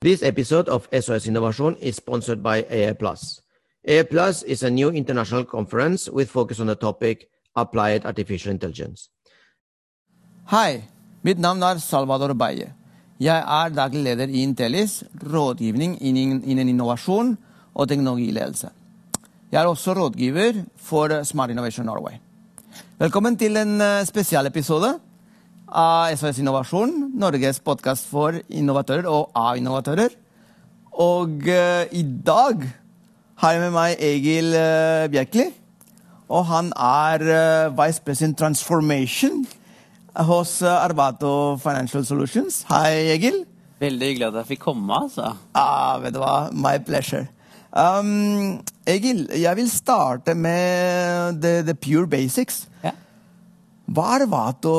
This episode of SOS Innovation is sponsored by AI Plus. AI Plus is a new international conference with focus on the topic Applied Artificial Intelligence. Hi, mitt navn er Salvador Baye. Jeg er daglig leder i Intellis, rådgivning innen innovasjon og teknologiledelse. Jeg er også rådgiver for Smart Innovation Norway. Velkommen til en eh, spesialepisode av SOS Innovasjon, Norges podkast for innovatører og av innovatører. Og eh, i dag har jeg med meg Egil uh, Bjerkeli. Og han er eh, Vice President Transformation hos uh, Arvato Financial Solutions. Hei, Egil. Veldig hyggelig at jeg fikk komme. altså. Ah, vet du hva? My pleasure. Um, Egil, jeg vil starte med the, the pure basics. Ja. Hva er Arvato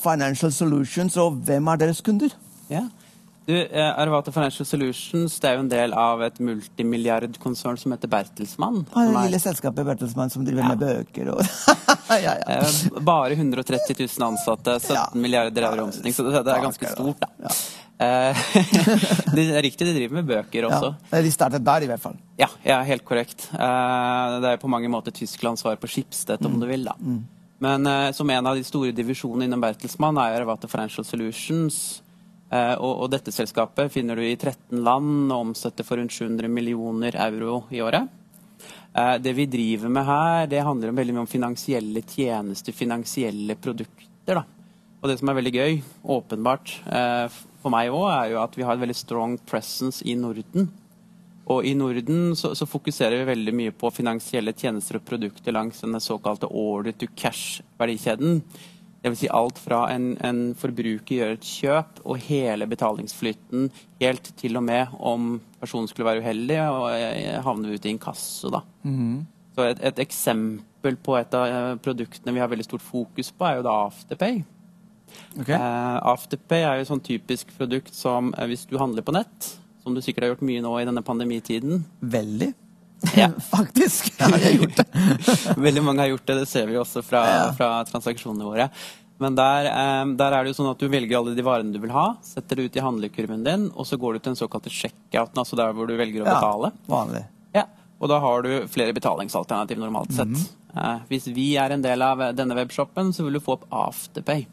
Financial Solutions, og hvem er deres kunder? Ja. Du, Arvato Financial Solutions det er jo en del av et multimilliardkonsern som heter Bertelsmann. Ah, det er, lille selskapet Bertelsmann som driver Ja. med bøker og ja, ja. eh, bare 130 000 ansatte, 17 Ja. milliarder euro i omsetning, så det, er ganske stort. da. Eh, det er riktig, de driver med bøker også. ja. De startet der, i hvert fall. Ja, ja helt korrekt. Eh, det er på mange måter Tysklands svar på Skipstedt, om du vil. da. Men eh, som en av de store divisjonene innom Bertelsmann er Arvate Financial Solutions. Eh, og, og dette selskapet finner du i 13 land og omsetter for rundt 700 millioner euro i året. Eh, det vi driver med her, det handler veldig mye om finansielle tjenester, finansielle produkter. da. Og det som er veldig gøy, åpenbart eh, for meg òg, er jo at vi har et veldig strong presence i Norden. Og i Norden så, så fokuserer vi veldig mye på finansielle tjenester og produkter langs den såkalte order to cash-verdikjeden. Dvs. Si alt fra en, en forbruker gjør et kjøp, og hele betalingsflyten helt til og med om personen skulle være uheldig og havner havne ute i inkasso. da. Så et, et eksempel på et av eh, produktene vi har veldig stort fokus på, er jo da Afterpay. Okay. Uh, Afterpay er jo et sånn typisk produkt som eh, hvis du handler på nett, som du sikkert har gjort mye nå i denne pandemitiden Veldig. Ja. Faktisk. Ja, jeg har gjort det. Veldig mange har gjort det, det ser vi også fra, Ja. fra transaksjonene våre. Men der, eh, der er det jo sånn at du velger alle de varene du vil ha, setter det ut i handlekurven din, og så går du til den såkalte checkouten, altså der hvor du velger å betale. Ja, vanlig. Ja, og da har du flere betalingsalternativ normalt sett. Eh, hvis vi er en del av denne webshoppen, så vil du få opp Afterpay.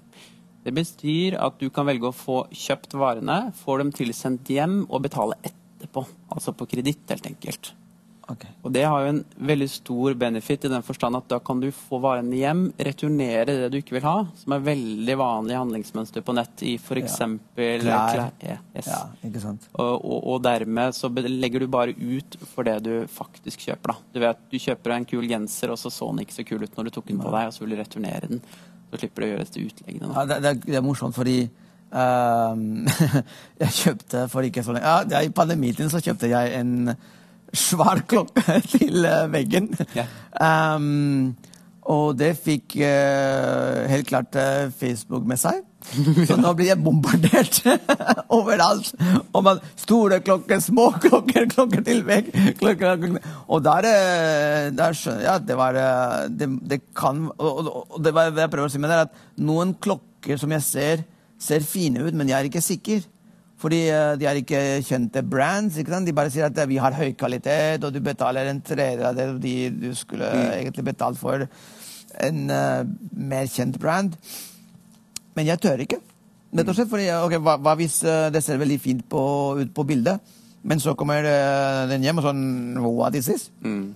Det betyr at du kan velge å få kjøpt varene, få dem tilsendt hjem og betale etterpå. Altså på kreditt, helt enkelt. Okay. Og det har jo en veldig stor benefit i den forstand at da kan du få varene hjem, returnere det du ikke vil ha, som er veldig vanlig handlingsmønster på nett i f.eks. Klær. klær. Yes. Ja, ikke sant. Og, og, og dermed så legger du bare ut for det du faktisk kjøper. da. Du vet, du kjøper en kul genser, og så så den ikke så kul ut når du tok den på deg, og så vil du returnere den. Så slipper du å gjøre dette utleggene. Ja, det, det, er, det er morsomt, fordi ehm, jeg kjøpte for ikke så lenge ja, I pandemitiden så kjøpte jeg en svær klokke til eh, veggen. Ja. Um, og det fikk uh, helt klart uh, Facebook med seg. Så nå blir jeg bombardert overalt. Og man, store klokker, små klokker, klokker til vegg. Klokker, klokker. Og der, eh, der skjønner jeg at det var eh, Det, det kan Og, og, det var jeg prøver å si med det, at noen klokker som jeg ser, ser fine ut, men jeg er ikke sikker. Fordi eh, de er ikke kjente brands. ikke sant? De bare sier at vi har høy kvalitet, og du betaler en tredjedel av det de, du skulle egentlig betalt for en uh, mer kjent brand. Men jeg tør ikke. Rett og slett fordi ok, hva, hva hvis eh, det ser veldig fint på, ut på bildet, men så kommer eh, den hjem og sånn What is this? Mm.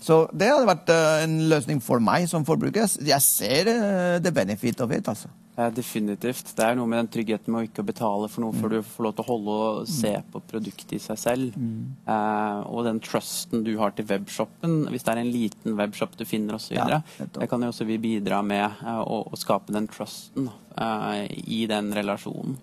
Så det hadde vært eh, en løsning for meg som forbruker. Jeg ser the benefit of it, altså. Definitivt. Det er noe med den tryggheten med å ikke betale for noe før du får lov til å holde og se på produktet i seg selv. Eh, og den trusten du har til webshoppen, hvis det er en liten webshop du finner osv. Ja, det kan jo også vi bidra med eh, å, å skape den trusten eh, i den relasjonen.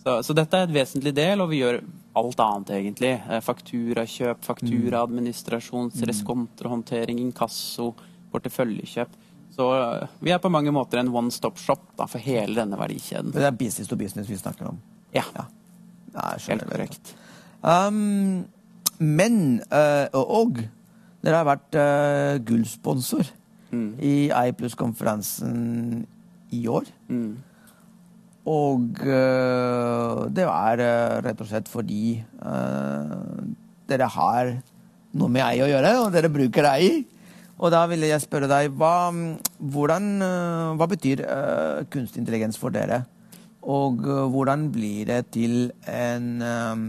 Så, så dette er et vesentlig del, og vi gjør alt annet, egentlig. Fakturakjøp, fakturaadministrasjon, reskontrahåndtering, inkasso, porteføljekjøp. Så eh, vi er på mange måter en one stop shop da, for hele denne verdikjeden. Det er business to business vi snakker om. Ja, Ja, Nei, helt korrekt. Um, men uh, Og dere har vært uh, gullsponsor Mm. i iPlus-konferansen i år. Mm. Og uh, det er rett og slett fordi dere har noe med ei å gjøre, og dere bruker ei. Og da ville jeg spørre deg, hva, hvordan, eh, hva betyr uh, kunstig intelligens for dere? Og uh, hvordan blir det til en, um,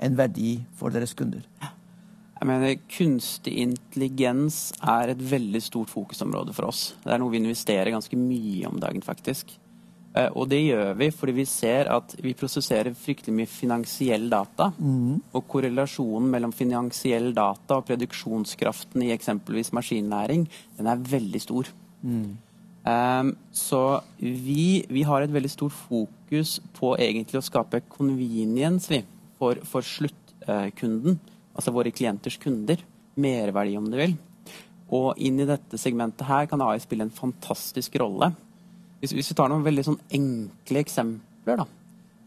en verdi for deres kunder? Jeg mener, Kunstig intelligens er et veldig stort fokusområde for oss. Det er noe vi investerer ganske mye om dagen, faktisk. Eh, Og det gjør vi fordi vi ser at vi prosesserer fryktelig mye finansiell data. Og korrelasjonen mellom finansiell data og produksjonskraften i eksempelvis maskinlæring, den er veldig stor. Um, så vi, vi har et veldig stort fokus på egentlig å skape convenience vi, for, for sluttkunden, altså våre klienters kunder. Merverdi, om du vil. Og inn i dette segmentet her kan AI spille en fantastisk rolle. Hvis, hvis vi tar noen veldig sånn enkle eksempler, da.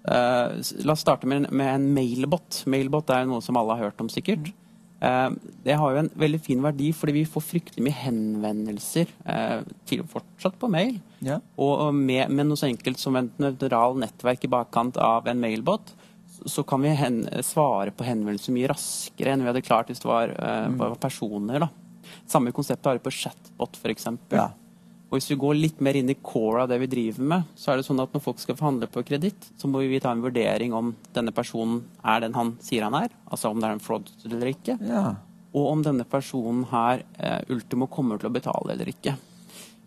Uh, la oss starte med, en- med en mailbot. Mailbot er jo noe som alle har hørt om, sikkert. Uh, det har jo en veldig fin verdi, fordi vi får fryktelig mye henvendelser uh, til, fortsatt på mail. Ja. Og og med, med noe så enkelt som et neutral nettverk i bakkant av en mailbot, så- så kan vi hen, svare på henvendelser mye raskere enn vi hadde klart hvis det var, var personer. da. Samme konsept har vi på chatbot, f.eks. Ja. Og hvis vi går litt mer inn i core av det vi driver med, så er det sånn at når folk skal forhandle på kreditt, så må vi ta en vurdering om denne personen er den han sier han er, altså om det er en fraud eller ikke, Ja. og om denne personen her eh, ultimo kommer til å betale eller ikke.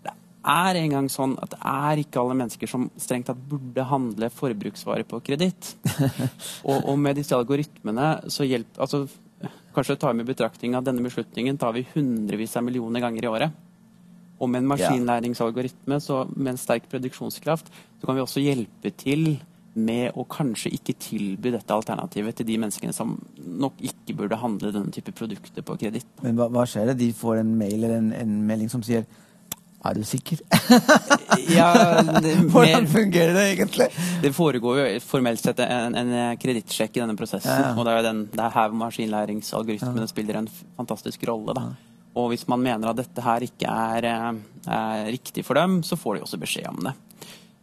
Det er en gang sånn at det er ikke alle mennesker som strengt tatt burde handle forbruksvarer på kreditt. og, og med disse algoritmene så hjelper altså, Kanskje ta med i betraktning at denne beslutningen tar vi hundrevis av millioner ganger i året. Og med en maskinlæringsalgoritme så med en sterk produksjonskraft, så kan vi også hjelpe til med å kanskje ikke tilby dette alternativet til de menneskene som nok ikke burde handle denne type produkter på kreditt. Men hva, hva skjer det? De får en mail eller en, en melding som sier Er du sikker? Ja, det, Hvordan fungerer det egentlig? det foregår jo formelt sett en, en kredittsjekk i denne prosessen. Ja, ja. Og det er, den, det er her maskinlæringsalgoritmene spiller en fantastisk rolle. Da. Og hvis man mener at dette her ikke er, eh, er riktig for dem, så får de også beskjed om det.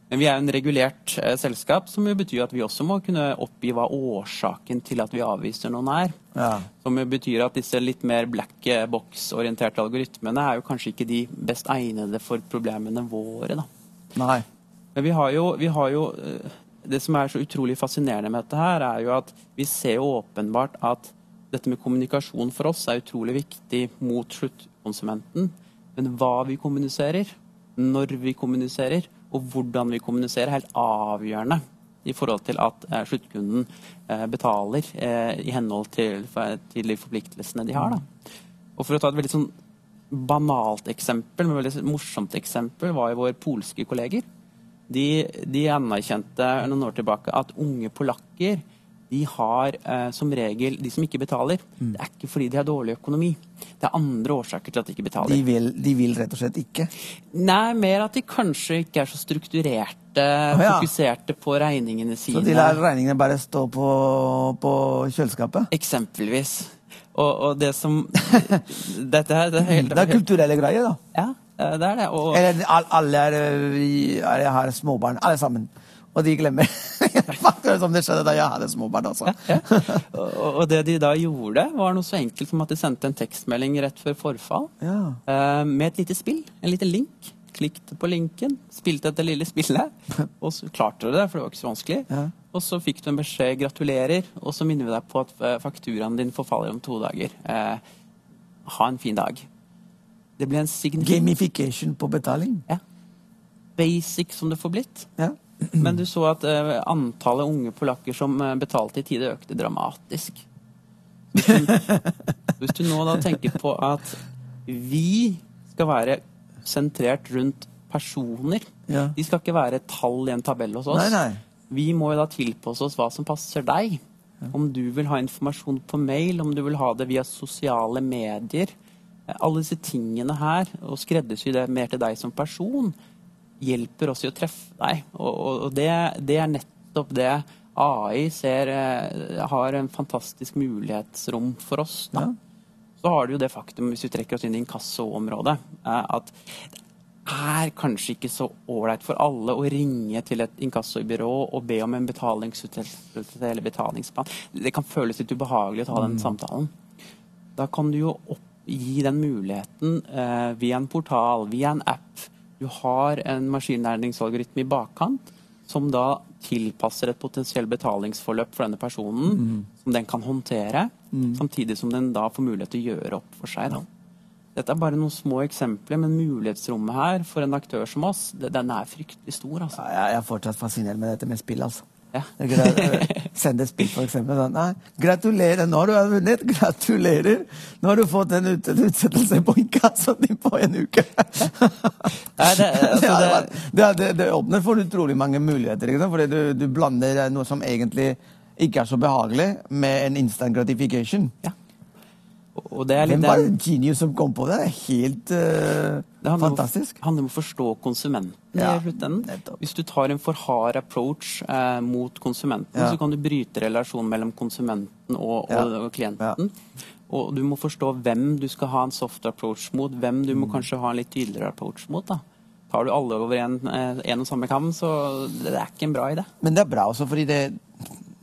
Men vi er en regulert eh, selskap, som jo betyr at vi også må kunne oppgi hva årsaken til at vi avviser noen er. Ja. Som betyr at disse litt mer black box-orienterte algoritmene er jo kanskje ikke de best egnede for problemene våre. da. Nei. Men vi har jo, vi har jo eh, Det som er så utrolig fascinerende med dette her, er jo at vi ser jo åpenbart at dette med kommunikasjon for oss er utrolig viktig mot sluttkonsumenten. Men hva vi kommuniserer, når vi kommuniserer, og hvordan vi kommuniserer, er helt avgjørende i forhold til at eh, sluttkunden eh, betaler eh, i henhold til, de forpliktelsene de har. Og for å ta et veldig sånn banalt eksempel, men veldig morsomt eksempel, var jo våre polske kolleger. De, de anerkjente noen år tilbake at unge polakker de har eh, som regel De som ikke betaler, det er ikke fordi de har dårlig økonomi. Det er andre årsaker til at de ikke betaler. De vil, de vil rett og slett ikke. Nei, mer at de kanskje ikke er så strukturerte, ja. fokuserte på regningene sine. Så de lar regningene bare stå på, på kjøleskapet? Eksempelvis. Og, og det som Dette her det er helt Det er kulturelle greier, da. Ja, eh, det er det. Og, Eller alle er, er, har småbarn, alle sammen. Og de glemmer Akkurat som det skjedde da jeg hadde småbarn. Altså. og, og det de da gjorde, var noe så enkelt som at de sendte en tekstmelding rett før forfall Ja. eh, med et lite spill, en liten link. Klikket på linken, spilte dette lille spillet, og så klarte du det, for det var ikke så vanskelig. Ja. Og så fikk du en beskjed 'gratulerer', og så minner vi deg på at eh, fakturaen din forfaller om to dager. Eh, ha en fin dag. Det ble en signifikant Gamification på betaling. ja. basic som det får blitt. Ja. Men du så at uh, antallet unge polakker som uh, betalte i tide, økte dramatisk. Hvis du, hvis du nå da tenker på at vi skal være sentrert rundt personer Ja. De skal ikke være tall i en tabell hos oss. Nei, nei. Vi må jo da tilpasse oss hva som passer deg. Om du vil ha informasjon på mail, om du vil ha det via sosiale medier. Alle disse tingene her, og skreddersy det mer til deg som person, hjelper oss i å treffe deg. Og, og, det, det er nettopp det AI ser eh, har en fantastisk mulighetsrom for oss. Da. Så har du jo det faktum, hvis vi trekker oss inn i inkassoområdet, eh, at det er kanskje ikke så ålreit for alle å ringe til et inkassobyrå og be om en betalingsutsettelse eller betalingsplan. Det kan føles litt ubehagelig å ta den samtalen. Da kan du jo opp, gi den muligheten eh, via en portal, via en app. Du har en maskinlæringsalgoritme i bakkant som da tilpasser et potensielt betalingsforløp for denne personen, som den kan håndtere, samtidig som den da får mulighet til å gjøre opp for seg. Da. Dette er bare noen små eksempler, men mulighetsrommet her for en aktør som oss, det, den er fryktelig stor. Altså. Ja, jeg er fortsatt fascinert med dette med spill, altså. Ja. Det Send et spill. Sånn, nei, gratulerer, nå har du vunnet! Gratulerer! Nå har du fått en ut utsettelse på inkassoen din på en uke! Nei, det, altså, det, det, det, åpner for utrolig mange muligheter, fordi du, du blander noe som egentlig ikke er så behagelig, med en instant gratification. ja. Og det er litt Hvem var genius som kom på det? Det er helt uh, Det handler om- handler om å forstå konsumenten Ja. Hvis du tar en for hard approach eh, mot konsumenten, Ja. så kan du bryte relasjonen mellom konsumenten og, og, og klienten. Og du må forstå hvem du skal ha en soft approach mot, hvem du Mm. må kanskje ha en litt tydeligere approach mot. da. Tar du alle over en, eh, en og samme kam, så det er ikke en bra idé. Men det er bra også, fordi det,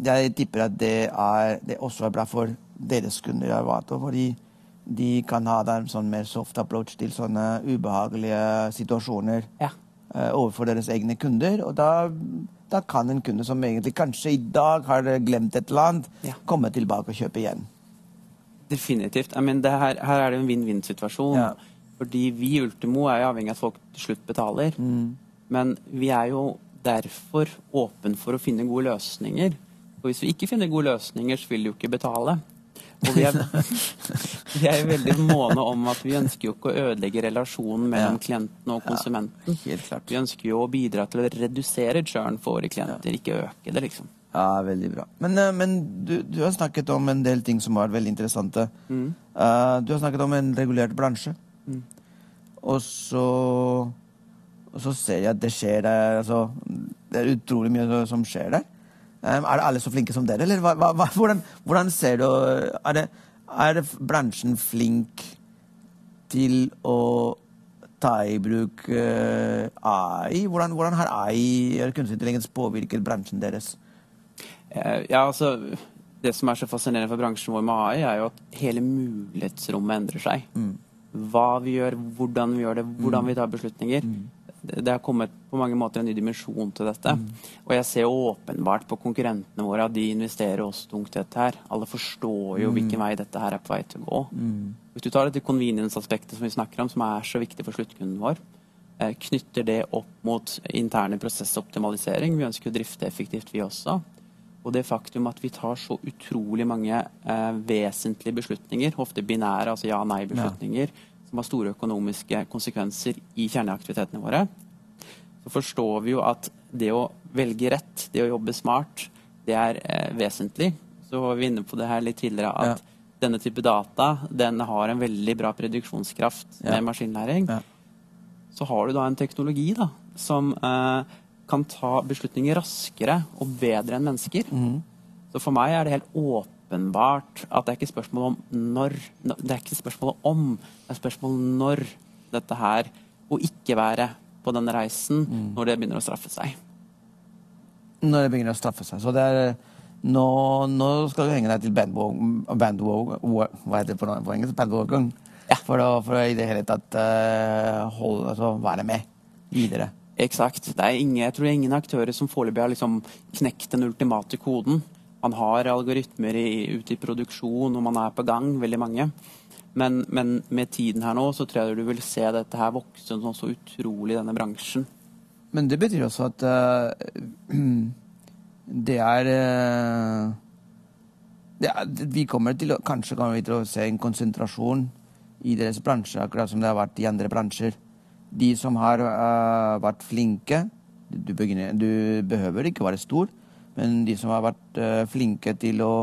jeg tipper at det, er, det også er bra for deres kunder i Arvato. Fordi de kan ha en sånn mer soft approach til sånne ubehagelige situasjoner Ja. eh, overfor deres egne kunder. Og da, da kan en kunde som egentlig kanskje i dag har glemt et eller annet, Ja. komme tilbake og kjøpe igjen. Definitivt. I mean, det her, her er det en vinn-vinn-situasjon. Ja. Fordi vi i Ultimo er jo avhengig av at folk til slutt betaler. Men vi er jo derfor åpen for å finne gode løsninger. Og hvis vi ikke finner gode løsninger, så vil de jo ikke betale. Og vi er, vi er veldig måne om at vi ønsker jo ikke å ødelegge relasjonen mellom Ja. klienten og konsumenten. Helt klart. Vi ønsker jo å bidra til å redusere churn for våre klienter, ikke øke det, liksom. Ja, veldig bra. Men, eh, men du, du har snakket om en del ting som var veldig interessante. Mm. Eh, du har snakket om en regulert bransje. Og så og så ser jeg at det skjer der altså, Det er utrolig mye som skjer der. Um, er det alle så flinke som dere, eller hva, hva, hvordan, hvordan ser du er det, er det bransjen flink til å ta i bruk eh, AI? Hvordan, hvordan har AI kunstig intelligens påvirket bransjen deres? Eh, Ja, altså Det som er så fascinerende for bransjen vår med AI, er jo at hele mulighetsrommet endrer seg. Hva vi gjør, hvordan vi gjør det, hvordan vi tar beslutninger. Det det har kommet på mange måter en ny dimensjon til dette. Og jeg ser åpenbart på konkurrentene våre at de investerer også tungt i dette her. Alle forstår jo hvilken vei dette her er på vei til å gå. Hvis du tar dette convenience-aspektet som vi snakker om, som er så viktig for sluttkunden vår, eh, knytter det opp mot interne prosessoptimalisering. Vi ønsker å drifte effektivt, vi også. Og det faktum at vi tar så utrolig mange eh, vesentlige beslutninger, ofte binære, altså ja-nei-beslutninger, som har store økonomiske konsekvenser i kjerneaktivitetene våre, så forstår vi jo at det å velge rett, det å jobbe smart, det er eh, vesentlig. Så var vi inne på det her litt tidligere at Ja. denne type data den har en veldig bra prediksjonskraft Ja. med maskinlæring. Ja. Så har du da en teknologi da, som eh, kan ta beslutninger raskere og bedre enn mennesker. Mm. Så for meg er det helt åpenbart at det er ikke spørsmål om når Det er ikke spørsmål om, det er spørsmål når dette her å ikke være på den reisen, mm. når det begynner å straffe seg. Når det begynner å straffe seg. Så det er Nå, nå skal du henge deg til bandwagon, Hva heter det på, på engelsk? Bandwagon. Ja. For, å, for å i det hele tatt uh, holde, altså, være med videre. Eksakt. Det er ingen, jeg tror det er ingen aktører som foreløpig har liksom knekt den ultimate koden. Man har algoritmer ute i produksjon, og man er på gang, veldig mange. Men, men med tiden her nå, så tror jeg du vil se dette her vokse sånn så utrolig i denne bransjen. Men det betyr også at uh, det er uh det er, Vi kommer til å, kanskje kommer vi til å se en konsentrasjon i deres bransje, akkurat som det har vært i andre bransjer. De som har uh, vært flinke du, begynner, du behøver ikke være stor, men de som har vært eh, flinke til å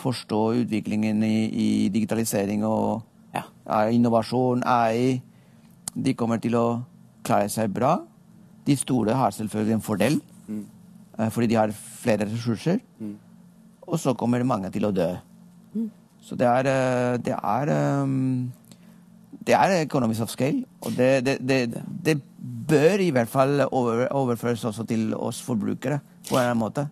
forstå utviklingen i, i digitalisering og Ja. eh, innovasjon, AI, de kommer til å klare seg bra. De store har selvfølgelig en fordel, mm. fordi de har flere ressurser. Og så kommer mange til å dø. Så det er, eh, det er eh, det er economies of scale. Og det, det, det, det bør i hvert fall over, overføres også til oss forbrukere på en måte.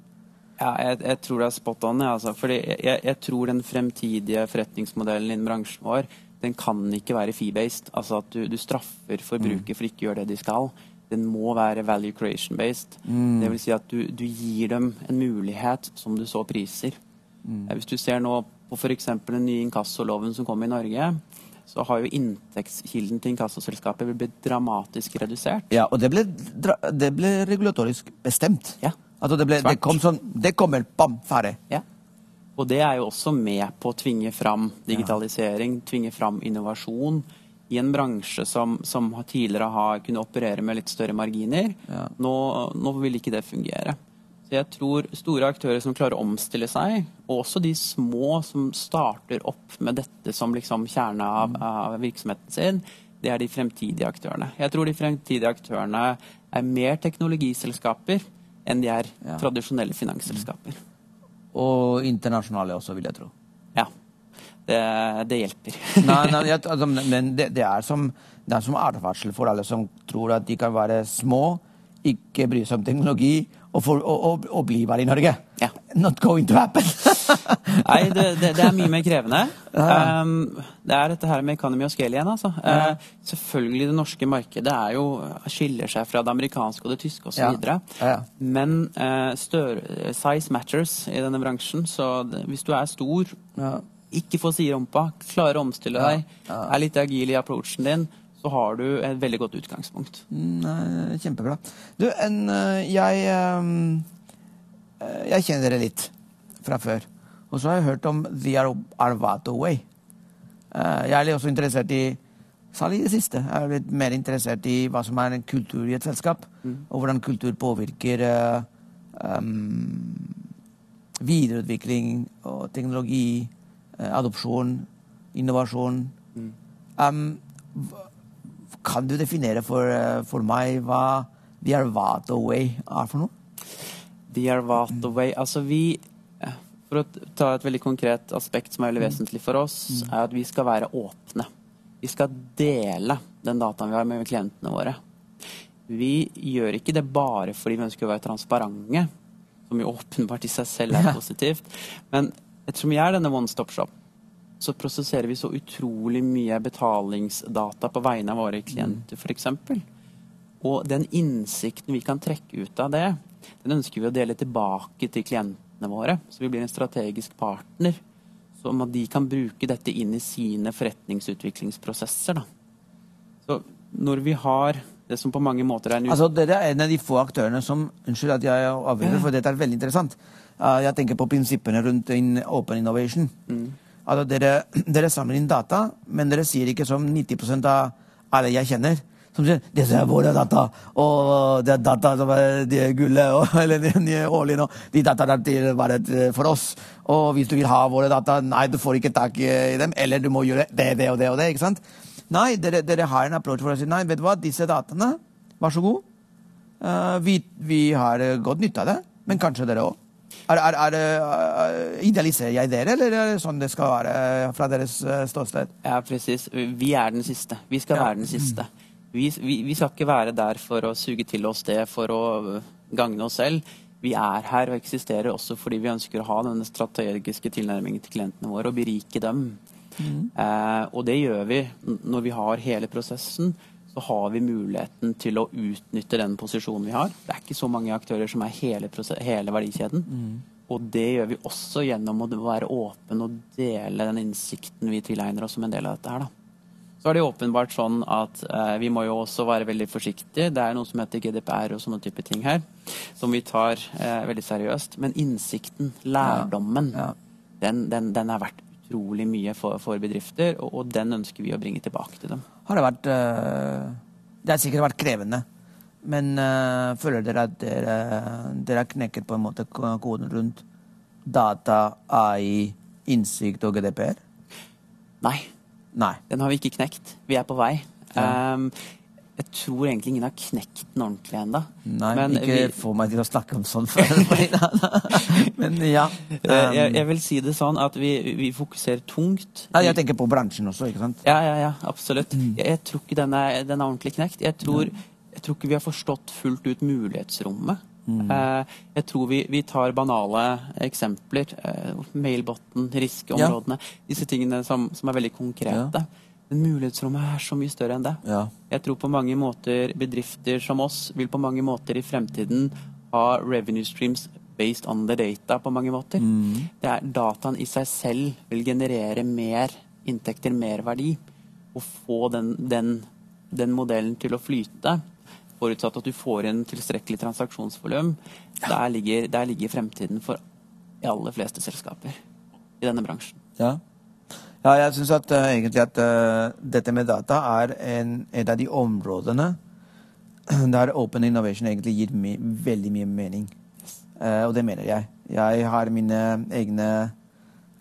Ja, jeg, jeg tror det er spot on. Ja, altså. Fordi jeg, jeg, tror den fremtidige forretningsmodellen innen bransjen vår den kan ikke være fee-based. Altså at du, du straffer forbruker for ikke å gjøre det de skal. Den må være value creation-based. Mm. Det vil si at du, du, gir dem en mulighet som du så priser. Mm. Hvis du ser nå på f.eks. den nye inkassoloven som kom i Norge, så har jo inntektskilden til inkassoselskapet blitt dramatisk redusert. Ja, og det ble, det ble regulatorisk bestemt. Ja. Altså det, ble, det kom sånn Det kommer, bam, ferdig. Ja. Og det er jo også med på å tvinge fram digitalisering, tvinge fram innovasjon i en bransje som, som tidligere har kunnet operere med litt større marginer. Ja. Nå, nå vil ikke det fungere. Så jeg tror store aktører som klarer å omstille seg, og også de små som starter opp med dette som liksom kjerne av, av virksomheten sin, det er de fremtidige aktørene. Jeg tror de fremtidige aktørene er mer teknologiselskaper enn de er Ja. tradisjonelle finansselskaper. Og internasjonale også, vil jeg tro. Ja. Det, det hjelper. Nei, nei, jeg, altså, men det, det, er som, det er som advarsel for alle som tror at de kan være små, ikke bry seg om teknologi og, for, og, og, og bli bare i Norge. Ja. Not going to happen. Nei, det, det, det er mye mer krevende. Ja. Um, det er dette her med economy of scale igjen. Altså. Ja. Eh, selvfølgelig det norske markedet er jo, skiller seg fra det amerikanske og det tyske osv. Ja. Ja, ja. Men uh, stør- size matters i denne bransjen. Så det, hvis du er stor, Ja. ikke få siderumpa, klarer å omstille deg, Ja. er litt agil i approachen din, så har du et veldig godt utgangspunkt. Nei, kjempebra. Du, en, øh, jeg øh, Jeg kjenner dere litt fra før. Og så har jeg hørt om The Ar- Arvato Way. Eh, jeg er også interessert i Særlig i det siste. Jeg er litt mer interessert i hva som er en kultur i et selskap. Og hvordan kultur påvirker uh, um, videreutvikling og teknologi, uh, adopsjon, innovasjon. Um, kan du definere for, uh, for meg hva The Arvato Way er for noe? The Arvato Way Altså vi For å ta et veldig konkret aspekt som er veldig vesentlig for oss, er at vi skal være åpne. Vi skal dele den dataen vi har med klientene våre. Vi gjør ikke det bare fordi vi ønsker å være transparente, som jo åpenbart i seg selv er positivt. Men ettersom vi er denne one stop shop, så prosesserer vi så utrolig mye betalingsdata på vegne av våre klienter, f.eks. Og den innsikten vi kan trekke ut av det, den ønsker vi å dele tilbake til klientene våre. Så vi blir en strategisk partner. Sånn at de kan bruke dette inn i sine forretningsutviklingsprosesser. Da. Så når vi har det som på mange måter er en Altså, Dere er en av de få aktørene som Unnskyld at jeg avbryter, for dette er veldig interessant. Uh, jeg tenker på prinsippene rundt in open innovation. Altså, dere, dere samler inn data, men dere sier ikke som 90% av alle jeg kjenner. Som sier 'disse er våre data', og det er data som er de er gullet, og, eller er årlige nå. De dataene er til bare for oss. Og hvis du vil ha våre data, nei, du får ikke tak i dem, eller du må gjøre det, det og det og det. ikke sant? Nei, dere, dere har en approach for å si nei, vet du hva, disse dataene, vær så god. Uh, vi, vi har eh, godt nytte av det, men kanskje dere òg. Er, er, er, det, eh, idealiserer jeg dere, eller er det sånn det skal være eh, fra deres eh, ståsted? Ja, presis. Vi er den siste. Vi skal Ja. være den siste. Vi, vi, vi skal ikke være der for å suge til oss det for å gagne oss selv. Vi er her og eksisterer også fordi vi ønsker å ha denne strategiske tilnærmingen til klientene våre og berike dem. Eh, og det gjør vi når vi har hele prosessen. Så har vi muligheten til å utnytte den posisjonen vi har. Det er ikke så mange aktører som er hele, hele verdikjeden. Og det gjør vi også gjennom å være åpen og dele den innsikten vi tilegner oss som en del av dette her. da. Så er det åpenbart sånn at eh, vi må jo også være veldig forsiktige. Det er noe som heter GDPR og sånne type ting her, som vi tar eh, veldig seriøst. Men innsikten, lærdommen, Ja. Den, den, den er verdt utrolig mye for, for bedrifter, og, og den ønsker vi å bringe tilbake til dem. Har det vært øh, Det har sikkert vært krevende. Men øh, føler dere at dere, dere har knekket på en måte koden rundt data, AI, innsikt og GDPR? Nei, Nei. den har vi ikke knekt. Vi er på vei. Ja. Um, jeg tror egentlig ingen har knekt den ordentlig ennå. Nei, Men ikke vi- få meg til å snakke om sånn før. Men ja. Um... jeg, jeg vil si det sånn at vi, vi fokuserer tungt. nei, jeg tenker på bransjen også, ikke sant? Ja, ja, ja, absolutt. Mm. Jeg, jeg tror ikke den er, den er ordentlig knekt. Jeg tror, jeg tror ikke vi har forstått fullt ut mulighetsrommet. Mm. Eh, jeg tror vi, vi tar banale eksempler. Eh, mailbotten, riskeområdene. Disse tingene som, som er veldig konkrete. Men mulighetsrommet er så mye større enn det. Ja. Jeg tror på mange måter bedrifter som oss vil på mange måter i fremtiden ha revenue streams based on the data på mange måter. Mm. Det er Dataen i seg selv vil generere mer inntekter, mer verdi. Og få den, den, den modellen til å flyte, forutsatt at du får inn tilstrekkelig transaksjonsvolum, der, ligger, der ligger fremtiden for de aller fleste selskaper i denne bransjen. Ja. ja jeg syns at eh, egentlig at uh, dette med data er en, et av de områdene der open innovation egentlig gir my veldig mye mening. Uh, og det mener jeg. Jeg har mine egne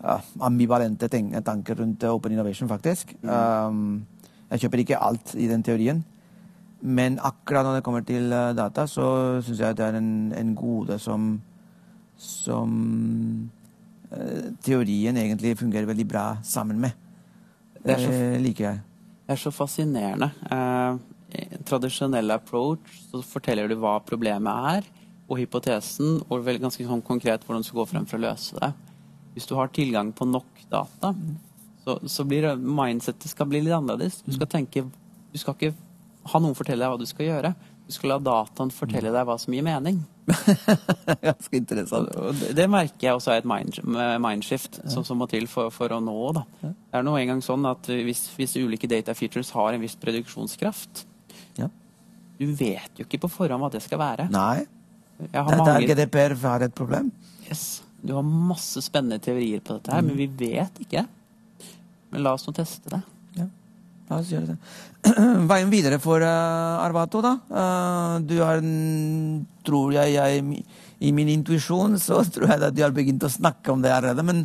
ja, ambivalente tanker rundt open innovation, faktisk. Um, jeg kjøper ikke alt i den teorien. Men akkurat når det kommer til eh, data, så syns jeg det er en, en gode som som eh, teorien egentlig fungerer veldig bra sammen med. Det så- liker jeg. Det er så fascinerende. Eh, I en tradisjonell approach så forteller du hva problemet er, og hypotesen, og vel ganske sånn konkret hvordan du skal gå frem for å løse det. Hvis du har tilgang på nok data, så, så blir mindsetet skal bli litt annerledes. Du skal tenke Du skal ikke ha noen fortelle deg hva du skal gjøre. Du skal la dataen fortelle deg hva som gir mening. Ganske interessant. Det, det merker jeg også er et mind, mindshift som, som må til for, for å nå. Da. Det er nå engang sånn at hvis, hvis ulike data features har en viss produksjonskraft Ja. Du vet jo ikke på forhånd hva det skal være. Nei, har det er mange, GDPR har et problem. yes, du har masse spennende teorier på dette her, men vi vet ikke. Men la oss nå teste det. La oss gjøre det. Veien videre for uh, Arvato, da. Uh, du har, tror jeg, jeg I min intuisjon så tror jeg at de har begynt å snakke om det allerede. Men,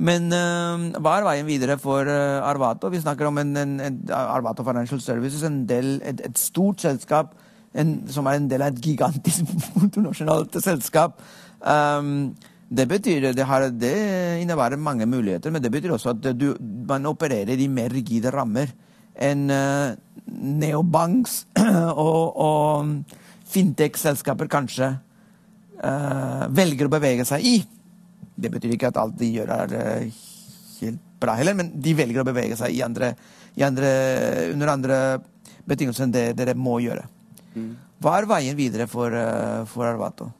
men uh, hva er veien videre for Arvato? Vi snakker om en, en, en Arvato Financial Services, del, et, et stort selskap en, som er en del av et gigantisk multinasjonalt selskap. Um, det betyr, det, har, det innebærer mange muligheter, men det betyr også at du, man opererer i mer rigide rammer enn eh, neobanks og, og fintech-selskaper kanskje eh, velger å bevege seg i. Det betyr ikke at alt de gjør er eh, helt bra heller, men de velger å bevege seg i andre, i andre, under andre betingelser enn det dere må gjøre. Hva er veien videre for, for Arvato?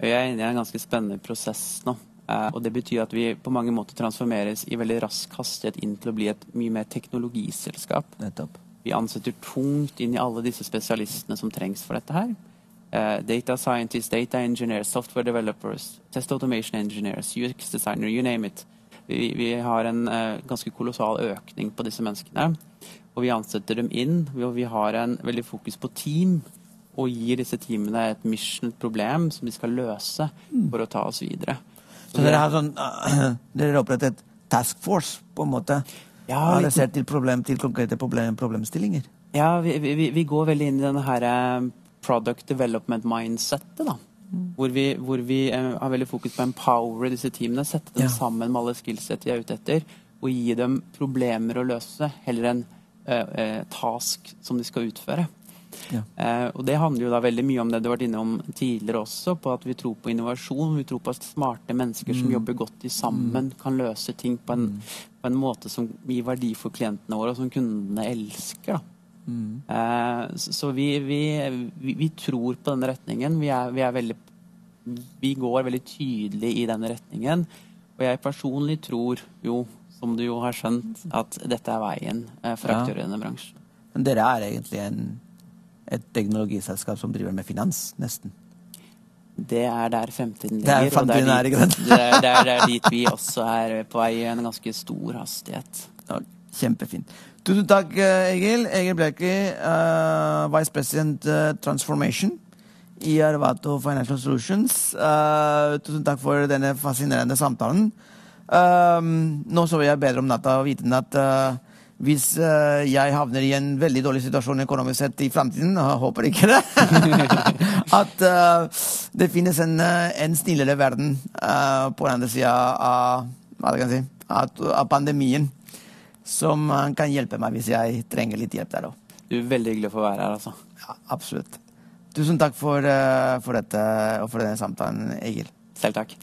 Jeg er inne i en ganske spennende prosess nå. Eh, og det betyr at vi på mange måter transformeres i veldig rask hastighet inn til å bli et mye mer teknologiselskap. Nettopp. Vi ansetter tungt inn i alle disse spesialistene som trengs for dette her. Uh, data scientists, data engineers, software developers, test automation engineers, UX designer, you name it. Vi, vi har en uh, ganske kolossal økning på disse menneskene. Og vi ansetter dem inn, og vi har en veldig fokus på team. Og gir disse teamene et mission, et problem, som de skal løse for å ta oss videre. Så dere har sånn Dere har opprettet task force, på en måte? Ja, vi- Adressert til, problem, til konkrete problem, problemstillinger? Ja, vi, vi, vi går veldig inn i denne her eh, product development mindsetet, da. Hvor vi, hvor vi eh, har veldig fokus på å empowere disse teamene, sette dem Ja. sammen med alle skillset de er ute etter, og gi dem problemer å løse, heller enn eh, eh, task som de skal utføre. Ja. Eh, og det handler jo da veldig mye om det du har vært innom tidligere også, på at vi tror på innovasjon, vi tror på at smarte mennesker som jobber godt i sammen, kan løse ting på en, på en måte som gir verdi for klientene våre, og som kundene elsker. da. Eh, så så vi, vi, vi, vi tror på denne retningen. Vi, er, vi, er veldig, vi går veldig tydelig i denne retningen. Og jeg personlig tror jo, som du jo har skjønt, at dette er veien eh, for aktører i denne bransjen. Men dere er egentlig en, et teknologiselskap som driver med finans, nesten. Det er der fremtiden Det er ligger. fremtiden er, dit, det, er, det, er, det er dit vi også er på vei i en ganske stor hastighet. Ja, kjempefint. Tusen takk, eh, Egil. Egil Bjerke, uh, Vice President uh, Transformation i Arvato Financial Solutions. Uh, tusen takk for denne fascinerende samtalen. Eh, nå sover jeg bedre om natta og vite at eh, hvis eh, jeg havner i en veldig dårlig situasjon økonomisk sett i framtiden, håper ikke det, at eh, det finnes en, eh, en snillere verden på den andre sida av, si, av, pandemien, som kan hjelpe meg hvis jeg trenger litt hjelp der òg. Du er veldig hyggelig å få være her, altså. Ja, absolutt. Tusen takk for, for dette og for denne samtalen, Egil. Selv takk.